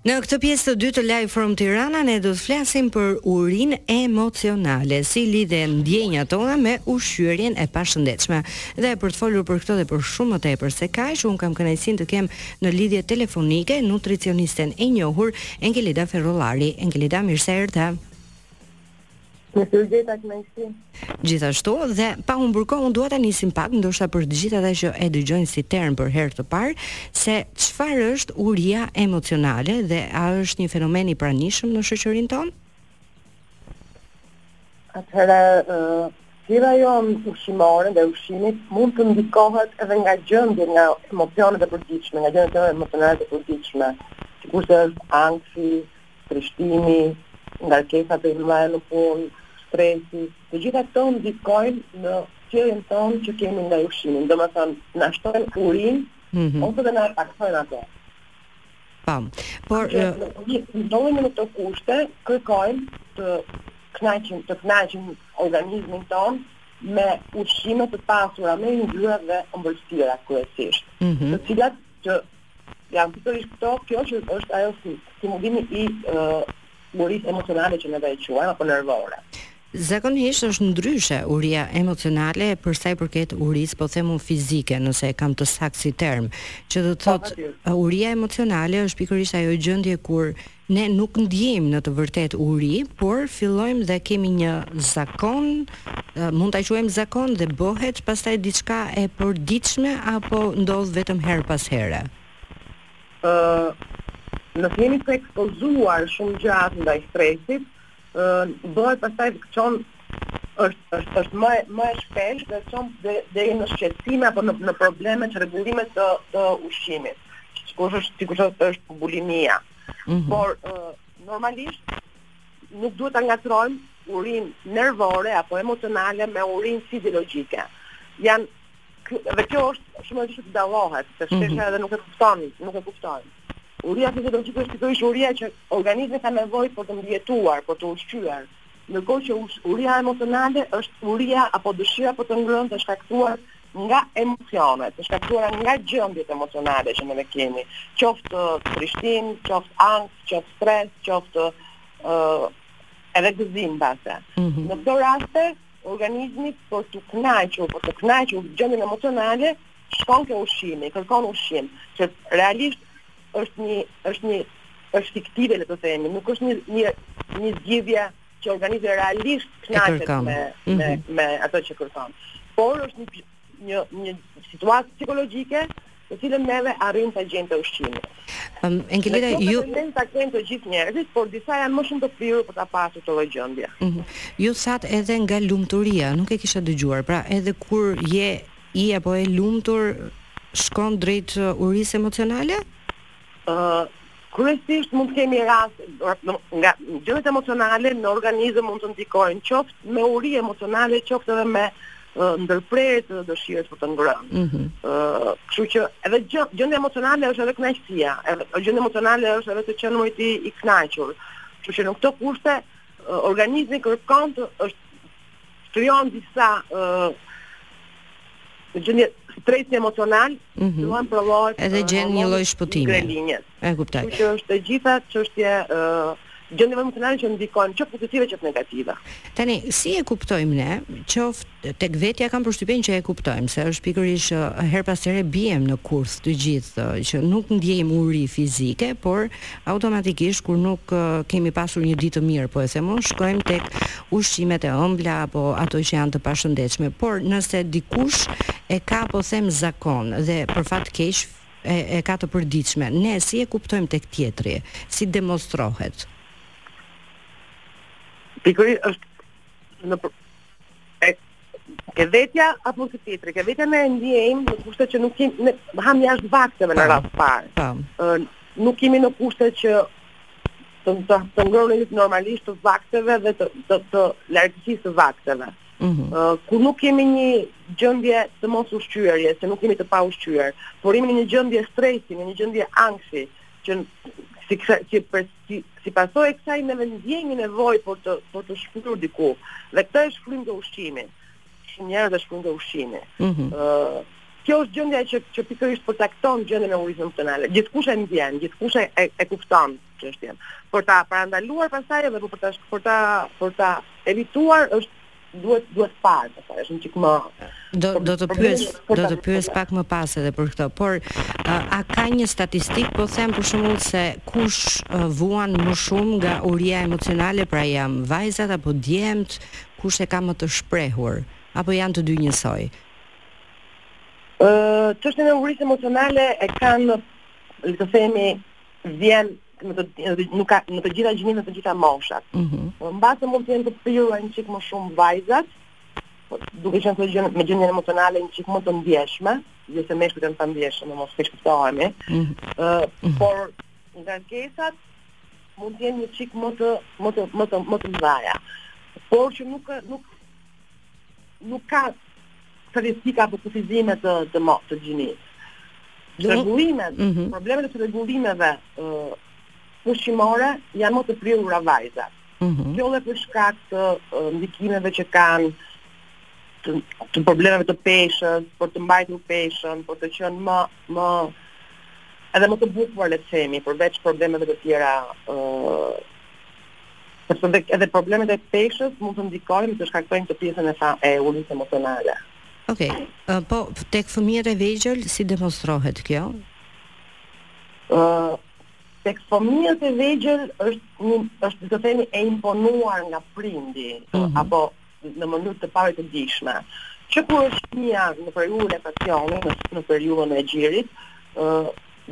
Në këtë pjesë të dytë të Live From Tirana ne do të flasim për urinë emocionale, si lidhen ndjenjat tona me ushqyerjen e pashëndetshme. Dhe për të folur për këtë dhe për shumë më tepër se kaq, unë kam kënaqësinë të kem në lidhje telefonike nutricionisten e njohur Enkelida Ferrollari. Enkelida, mirë se erdhe. Mirë se ju gjeta, kënaqësi. Gjithashtu dhe pa humbur kohë, unë dua ta nisim pak, ndoshta për të gjithë ata që e dëgjojnë si term për herë të parë, se çfarë është uria emocionale dhe a është një fenomen i pranishëm në shoqërinë tonë? Atëherë, sjellja jonë ushqimore ndaj ushqimit mund të ndikohet edhe nga gjëndje, nga emocionet e përgjithshme, nga gjendjet emocionet e përgjithshme, sikurse është ankthi, trishtimi, ngarkesat e mëdha në punë, stresi, të gjitha këto ndikojnë në sjelljen tonë që kemi ndaj ushqimit, domethënë na shtojnë urinë ose dhe na e pakësojnë atë. Po, kur ndodhemi në këto kushte, kërkojmë të kënaqim, të kënaqim organizmin tonë me ushqime të pasura me yndyrra dhe ëmbëlsira kryesisht, të cilat Që janë pikërisht këto, kjo që është ajo si stimulimi i urisë emocionale që neve e quajmë apo nervore. Zakonisht është ndryshe uria emocionale për sa i përket urisë, po them unë fizike, nëse e kam të saktë si term, që do të thotë uria emocionale është pikërisht ajo gjendje kur Ne nuk ndjejmë në të vërtetë uri, por fillojmë dhe kemi një zakon, mund ta quajmë zakon dhe bëhet pastaj diçka e përditshme apo ndodh vetëm herë pas here? Ëh, nëse jemi të ekspozuar shumë gjatë ndaj stresit, bëhet pastaj çon është është është më më e shpeshtë dhe çon deri në shqetësime apo në në probleme çrregullime të të ushqimit. Sikur është sikur është është bulimia. Mm -hmm. Por uh, normalisht nuk duhet ta ngatërrojmë urinë nervore apo emocionale me urinë fiziologjike. Janë dhe kjo është shumë e rëndësishme të dallohet, se shpesh mm -hmm. edhe nuk e kupton, nuk e kuptojmë. Uria fiziologjike është pikërisht uria që organizmi ka nevojë për të mbijetuar, për t'u ushqyer, ndërkohë që uria emocionale është uria apo dëshira për të ngrënë të shkaktuar nga emocionet, të shkaktuara nga gjendjet emocionale që neve kemi, qoftë trishtim, qoftë ankth, qoftë stres, qoftë edhe gëzim mbase. Në këto raste organizmi për t'u kënaqur, për të kënaqur gjendjen emocionale, Shkon ke ushqimi, kërkon ushqim, që realisht është një është një është fiktive le të themi, nuk është një një një zgjidhje që organizmi realisht kënaqet me mhm. me me ato që kërkon. Por është një një një situatë psikologjike të cilën neve arrijmë ta gjejmë te ushqimi. Um, Engelida, ju ne ta kemi të gjithë njerëzit, por disa janë më shumë të prirur për ta pasur këto gjendje. Mm -hmm. Ju thatë edhe nga lumturia, nuk e kisha dëgjuar. Pra, edhe kur je I apo e lumtur shkon drejt urisë emocionale? Ë kryesisht mund të kemi raste nga gjendjet emocionale në organizëm mund të ndikojnë qoftë me uri emocionale, qoftë edhe me ndërprerje të dëshirës për të ngrënë. Ëh, mm -hmm. kështu që edhe gjendja emocionale është edhe kënaqësia, edhe gjendja emocionale është edhe të qenit i kënaqur. Kështu që në këto kushte organizmi kërkon të është krijon disa ë gjendje stresi emocional, mm -hmm. fillon provohet edhe gjen një lloj shpëtimi. E kuptoj. Që është e gjitha çështje ë gjendje emocionale që ndikon qoftë pozitive qoftë negative. Tani si e kuptojmë ne, qoftë tek vetja kam përshtypjen që e kuptojmë se është pikërisht her pas here biem në kurth të gjithë që nuk ndjejmë uri fizike, por automatikisht kur nuk kemi pasur një ditë të mirë, po e them unë, shkojmë tek ushqimet e ëmbla apo ato që janë të pashëndetshme. Por nëse dikush e ka po them zakon dhe për fat keq e e ka të përditshme, ne si e kuptojmë tek tjetri, si demonstrohet? Pikëri është nëpër e Ke vetja apo te tjetri, ke vetja ne e ndjejmë në kushtet që nuk kemi, ne hamë jashtë vakteve në radhë parë. Po. Nuk jemi në kushte që të, të, të ngrënies normalisht të vakteve dhe të, të, të largësisë të vakteve. Mm -hmm. uh, kur nuk jemi një gjendje të mosushqyerjes, se nuk jemi të paushqyer, por jemi në një gjendje stresi, një gjendje ankthi, që si, si, si, Si si pasojë e kësaj ne ndjejmë nevojë për të për të shfryrë diku. Dhe këtë e shfryjmë te ushqimi. Shumë njerëz e shfryjnë te ushqimi. Ëh, mm -hmm. uh, kjo është gjendja që që pikërisht përcakton gjendjen e urisë emocionale. Gjithkush e ndjen, gjithkush e e, e kupton çështjen. Por ta parandaluar pastaj edhe për ta për ta për ta evituar është duhet duhet parë, do të thotë, është një çik më do do të pyes do të pyes pak më pas edhe për këtë, por a, a ka një statistikë po them për shembull se kush vuan më shumë nga uria emocionale, pra janë vajzat apo djemt, kush e ka më të shprehur, apo janë të dy njësoj? Ë, çështjen e urisë emocionale e kanë, le të themi, vjen në të nuk ka në të gjitha gjinitë në të gjitha moshat. Ëh. Mm -hmm. Mbase mund të jenë të prirura një çik më shumë vajzat, po, duke qenë se gjën me gjendjen emocionale një çik më të ndjeshme, jo se meshkujt s'janë të ndjeshëm, më mos keqkuptohemi. Ëh, mm -hmm. uh, mm -hmm. por nga ankesat mund të jenë një çik më të më të më të më të mëdha. Por që nuk nuk Nuk ka statistika apo kufizime të të mo, të gjinisë. Çrregullimet, mm -hmm. problemet e çrregullimeve ë ushqimore janë më të prirura vajzat. Mm -hmm. Kjo dhe për shkak të uh, ndikimeve që kanë të, të problemeve të peshës, për të mbajtur peshën, për të qenë më më edhe më të bukura le të themi, përveç problemeve të tjera ë uh, Sepse dhe, edhe problemet e peshës mund të ndikojnë të shkaktojnë të pjesën e fa e uljes emocionale. Okej. Okay. Uh, po tek fëmijët e vegjël si demonstrohet kjo? Ë uh, tek fëmijët e vegjël është një është të themi e imponuar nga prindi mm -hmm. apo në mënyrë të pavetëdijshme. Që kur është fëmija në periudhën e laktacionit, në, në periudhën e gjirit, ë uh,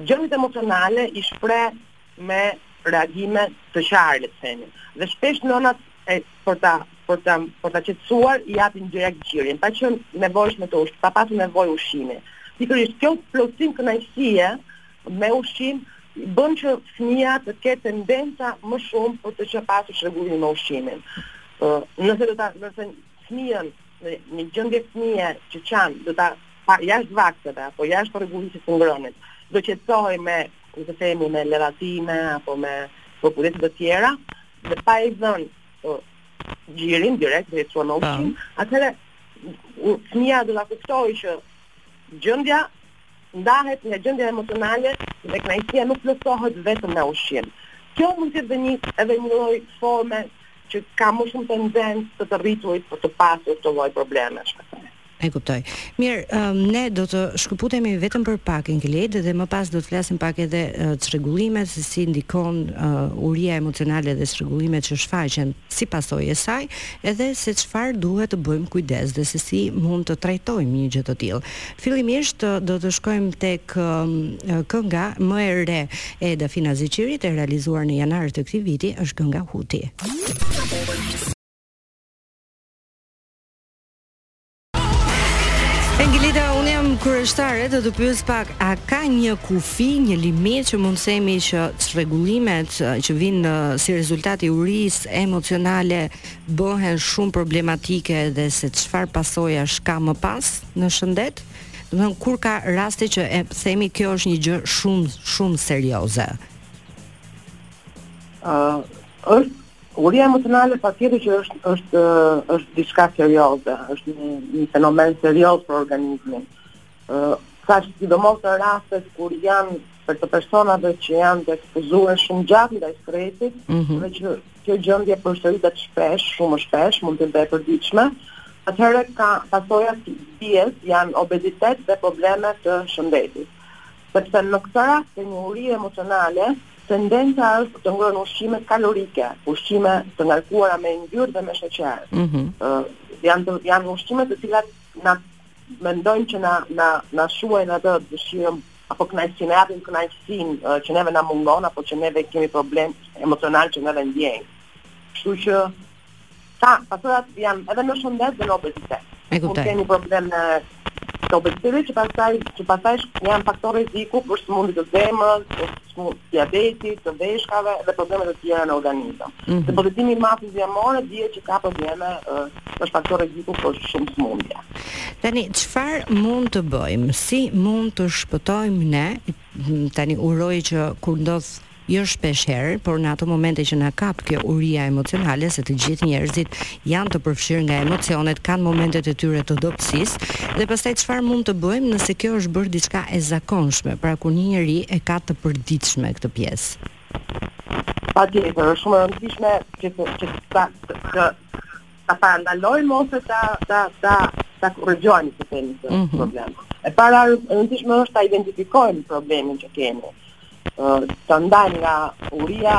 gjendjet emocionale i shpreh me reagime të qarë le të themi dhe shpesh nënat e për ta për ta për ta qetësuar i japin direkt gjirin pa qenë nevojshme të ushqim pa pasur nevojë ushqimi pikërisht kjo plotësim kënaqësie me ushqim bën që fëmija të ketë tendenca më shumë për të që pasur çrregullime me ushqimin. Nëse do ta nëse fëmijën në një gjendje fëmija që qan do ta pa jashtë vakteve apo jashtë rregullit të ngrënies, do qetësohej me le të themi me ledhatime apo me modalitete të tjera dhe pa i dhënë gjirin direkt dhe qetësuar me ushqim, atëherë fëmija do ta kuptojë që gjendja ndahet nga gjendja emocionale dhe kënaqësia nuk plotësohet vetëm me ushqim. Kjo mund të jetë edhe një edhe një lloj forme që ka më shumë tendencë të të rriturit për të pasur këtë lloj problemesh me të. E kuptoj. Mirë, um, ne do të shkëputemi vetëm për pak Engelejta dhe më pas do të flasim pak edhe uh, çrregullimet se si ndikon uh, uria emocionale dhe çrregullimet që shfaqen si pasojë e saj, edhe se çfarë duhet të bëjmë kujdes dhe se si mund të trajtojmë një gjë të tillë. Fillimisht do të shkojmë tek kënga më e re e Dafina Zeqirit e realizuar në janar të këtij viti, është kënga Huti. Kureshtare të të pyes pak A ka një kufi, një limit që mund të themi që çrregullimet që vijnë si rezultat i urisë emocionale bëhen shumë problematike dhe se çfarë pasojash ka më pas në shëndet, domethënë kur ka raste që e themi kjo është një gjë shumë shumë serioze. Ë uh, uria emocionale patjetër që është, është, është diçka serioze, është një, një fenomen serioz për organizmin. Ka sidomos në rastet kur janë për persona që janë të ekspozuar shumë gjatë ndaj stresit, mm -hmm. dhe që kjo gjendje përsëritet shpesh, shumë shpesh, mund të jetë e përditshme, atëherë ka pasoja siç janë obezitet dhe probleme të shëndetit. Sepse në këtë rast të një uri emocionale, tendenca është të ngrënë ushqime kalorike, ushqime të ngarkuara me yndyrë dhe me sheqer. Mm -hmm. uh, janë, janë ushqime të cilat na mendojmë që na na na shuajnë atë dëshirën apo kënaqësinë, na japin kënaqësinë që neve na mungon apo që neve kemi problem emocional që neve ndjejmë. Kështu që sa pasojat janë edhe në shëndet dhe në obezitet. E kuptoj. Mund të kemi probleme të obezitetit që pastaj që pastaj janë faktorë rreziku për sëmundje të zemrës, për sëmundje diabetit, të veshkave dhe probleme të tjera në organizëm. Depozitimi i masës dhjamore dihet që ka probleme, është faktor rreziku për shumë sëmundje. Tani, çfarë mund të bëjmë? Si mund të shpëtojmë ne? Tani uroj që kur ndodh jo shpesh herë, por në ato momente që na kap kjo uria emocionale se të gjithë njerëzit janë të përfshirë nga emocionet, kanë momentet e tyre të dobësisë dhe pastaj çfarë mund të bëjmë nëse kjo është bërë diçka e zakonshme, pra kur një njeri e ka të përditshme këtë pjesë. Patjetër, është shumë e rëndësishme që të që ta të të ta parandalojmë ose ta ta ta ta korrigjojmë si themi këtë mm -hmm. problem. E para e rëndësishme është ta identifikojmë problemin që kemi. Ë të ndajmë nga uria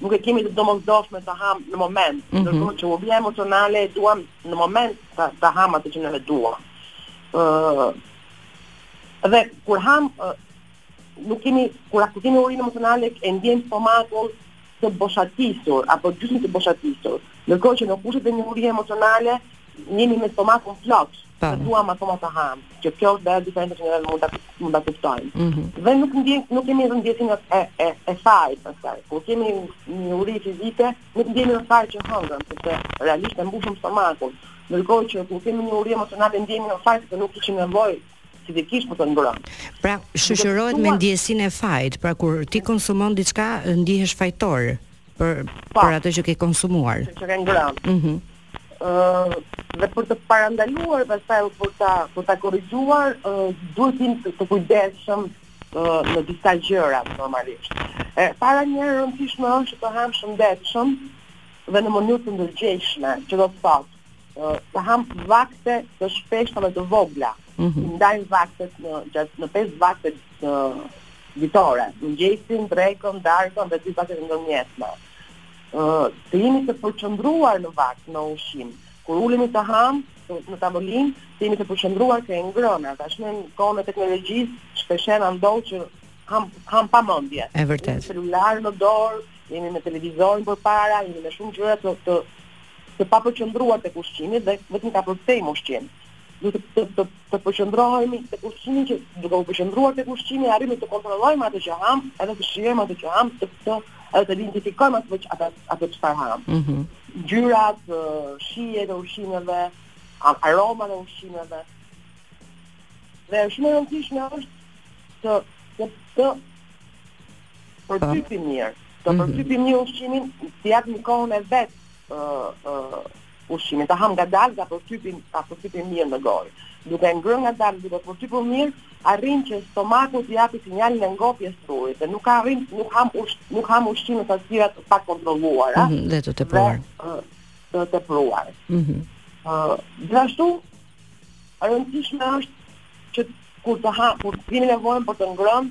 nuk e kemi të domosdoshme të hamë në moment, mm -hmm. ndërkohë që uria emocionale e duam në moment të, të hamë atë që neve duam. Ë uh, dhe kur hamë uh, nuk kemi kur atë kemi urinë emocionale e ndiejmë stomakun të boshatisur apo gjysmë të boshatisur. Ndërkohë që në kushtet e një urie emocionale jemi me stomakun plot, Të duam akoma të hamë, që kjo është dhe diferenca që njerëzit mund ta mund ta kuptojnë. Mm -hmm. Dhe nuk ndjen nuk kemi edhe ndjesinë e e e fajit pastaj. Kur kemi një uri fizike, nuk ndihemi në faj që hëngëm, sepse realisht e mbushëm stomakun. Ndërkohë që kur kemi një uri emocionale ndihemi në faj sepse nuk kishim nevojë fizikisht për të ngrënë. Pra, shoqërohet me ndjesinë e fajit, pra kur ti konsumon diçka, ndihesh fajtor për pa, po. për atë që ke konsumuar. Që ke ngrënë. Mhm. Mm ë dhe për të parandaluar pastaj për ta për ta korrigjuar duhet të jenë të kujdesshëm në disa gjëra normalisht. E para një e rëndësishme është që të ham shëndetshëm dhe në mënyrë të ndërgjegjshme, që do të thotë të ham vakte të shpeshta dhe të vogla. Mm -hmm. Ndaj vaktet në në pesë vakte ditore, mëngjesin, drekën, darkën dhe dy vakte të ndërmjetme. të jemi të përqendruar në vakt në ushqim. Kur ulemi të hamë, në tavolinë, të jemi të përqendruar ke e ngrëna. Tashmë në kohën e teknologjisë, shpesh na ndodh që ham ham pa mendje. E vërtetë. Celular në dorë, jemi me televizorin përpara, jemi me shumë gjëra të të të papërqendruar tek ushqimi dhe vetëm kapërcejmë ushqim. Duhet të të të përqendrohemi tek ushqimi që duke u përqendruar tek ushqimi arrijmë të kontrollojmë atë që hamë, edhe të shijojmë atë që hamë, të të edhe të identifikojmë atë që atë atë çfarë hamë. Ëh. Mm Ngjyrat, shijet e ushqimeve, aromat e ushqimeve. Dhe është shumë e rëndësishme është të të të përtypim mirë, të përtypim mirë ushqimin, t'i japim kohën e vet ëh ëh ushqimit, ta hamë ngadalë ta përtypim, ta përtypim mirë në gojë. Duke e ngrënë ngadalë, duke përtypur mirë, arrijmë që stomaku të japi sinjalin e ngopjes së trurit dhe nuk arrijmë, nuk hamë ush, nuk hamë ushqim me sasira të pakontrolluara mm -hmm, dhe të tepruar. Dhe, të tepruar. Mm -hmm. uh, gjithashtu, rëndësishme është që kur të ha, kur të kemi nevojën për të ngrënë,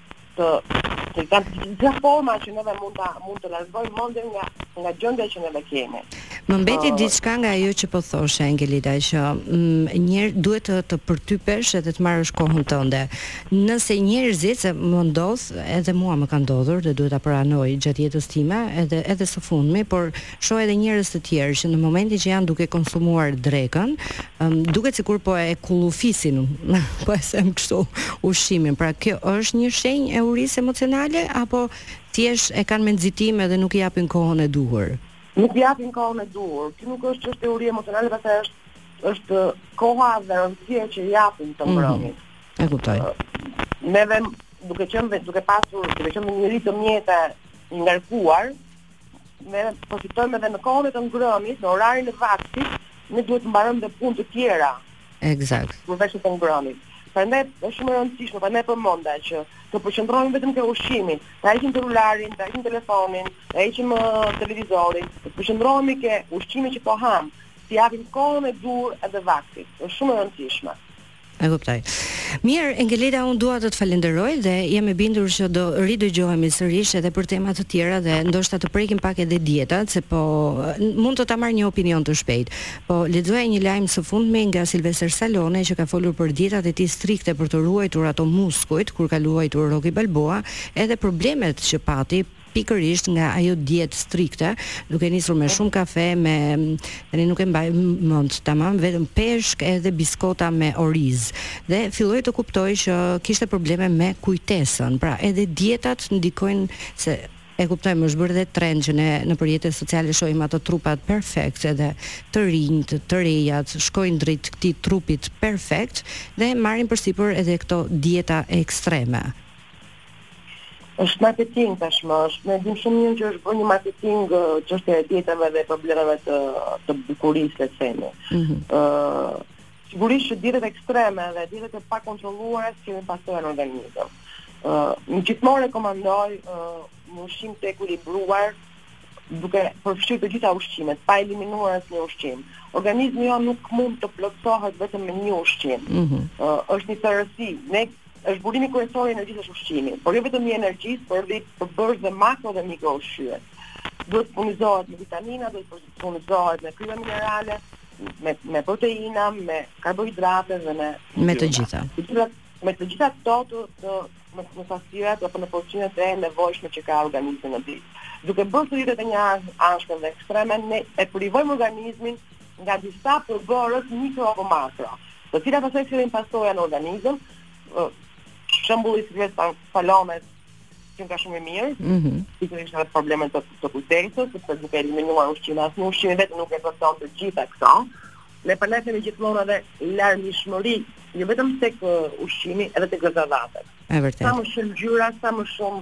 të të kanë të gjitha forma që neve mund ta mund të largojmë mendjen nga nga gjendja që neve kemi. Më mbeti uh, diçka nga ajo që po thoshe Angelida që mm, një duhet të të përtypesh edhe të marrësh kohën tënde. Nëse njerëzit se më ndodh edhe mua më ka ndodhur dhe duhet ta pranoj gjatë jetës time edhe edhe së fundmi, por Shoh edhe njerëz të tjerë që në momentin që janë duke konsumuar drekën, duket sikur po e kullufisin, po e them kështu, ushqimin. Pra kjo është një shenjë e urisë emocionale apo thjesht e kanë me nxitim edhe nuk i japin kohën e duhur? Nuk i japin kohën e duhur. Kjo nuk është çështje uri emocionale, pastaj është është koha dhe rëndësia që i japim të mhm. ngrënit. Mm -hmm. E kuptoj. Neve duke qenë duke pasur, duke qenë një ritëm jete i ngarkuar, Ne përfitojmë edhe në kohën e të ngrënit, në orarin e vaktit, ne duhet të mbarojmë dhe punë të tjera. Eksakt. Përveç të ngrënit. Prandaj është shumë e rëndësishme, prandaj përmenda që të përqendrohemi vetëm te ushqimi, ta heqim celularin, ta heqim telefonin, ta heqim televizorin, të përqendrohemi ke ushqimi që po hamë, t'i japim kohën e duhur edhe vaktit. Është shumë e rëndësishme. E kuptoj. Mirë, Engelida, unë dua të të falënderoj dhe jam e bindur që do ridëgjohemi sërish edhe për tema të tjera dhe ndoshta të prekim pak edhe dietat, se po mund të ta marr një opinion të shpejtë. Po lexoja një lajm së fundmi nga Silvester Stallone që ka folur për dietat e tij strikte për të ruajtur ato muskujt kur ka luajtur Rocky Balboa, edhe problemet që pati pikërisht nga ajo dietë strikte, duke nisur me shumë kafe, me tani nuk e mbaj mend tamam, vetëm peshk edhe biskota me oriz. Dhe filloi të kuptojë që kishte probleme me kujtesën. Pra, edhe dietat ndikojnë se e kuptojmë, është bërë dhe trend që ne nëpër rrjetet sociale shohim ato trupat perfekt edhe të rinjtë, të rejat, shkojnë drejt këtij trupit perfekt dhe marrin përsipër edhe këto dieta ekstreme. Është marketing tashmë, është ne dimë shumë mirë që është bërë një marketing çështja e dietave dhe problemeve të të bukurisë le të themi. Ëh, mm -hmm. sigurisht që dietat ekstreme dhe dietat e pakontrolluara kanë pasoja në organizëm. Ëh, uh, unë gjithmonë rekomandoj ëh uh, një ushqim të ekuilibruar duke përfshirë të gjitha ushqimet, pa eliminuar asnjë ushqim. Organizmi ynë nuk mund të plotësohet vetëm me një ushqim. Ëh, mm -hmm. uh, është një tërësi. Ne Është burimi kryesor i energjisë është ushqimi, por jo vetëm i energjisë, por edhe i përbërësve makro dhe mikro ushqyes. Duhet të furnizohet me vitamina, duhet të furnizohet me kripëra minerale, me me proteina, me karbohidrate dhe me me të gjitha. Me të gjitha këto të të në në sasitë apo në porcionet e nevojshme që ka organizmi në ditë. Duke bërë këto dieta të njëanshme dhe ekstreme, ne e privojmë organizmin nga disa përbërës mikro apo makro, të cilat pastaj sjellin pasoja në organizëm, shembulli si vetë Stallones që nga shumë i mirë, mm -hmm. pikërisht edhe probleme të, të kujtesës, sepse duke eliminuar ushqime, asnjë ushqim vetë nuk i ploton të gjitha këto. Ne porosisim gjithmonë edhe larmishmëri, jo vetëm tek ushqimi, edhe tek zarzavatet. Sa më shumë ngjyra, sa më shumë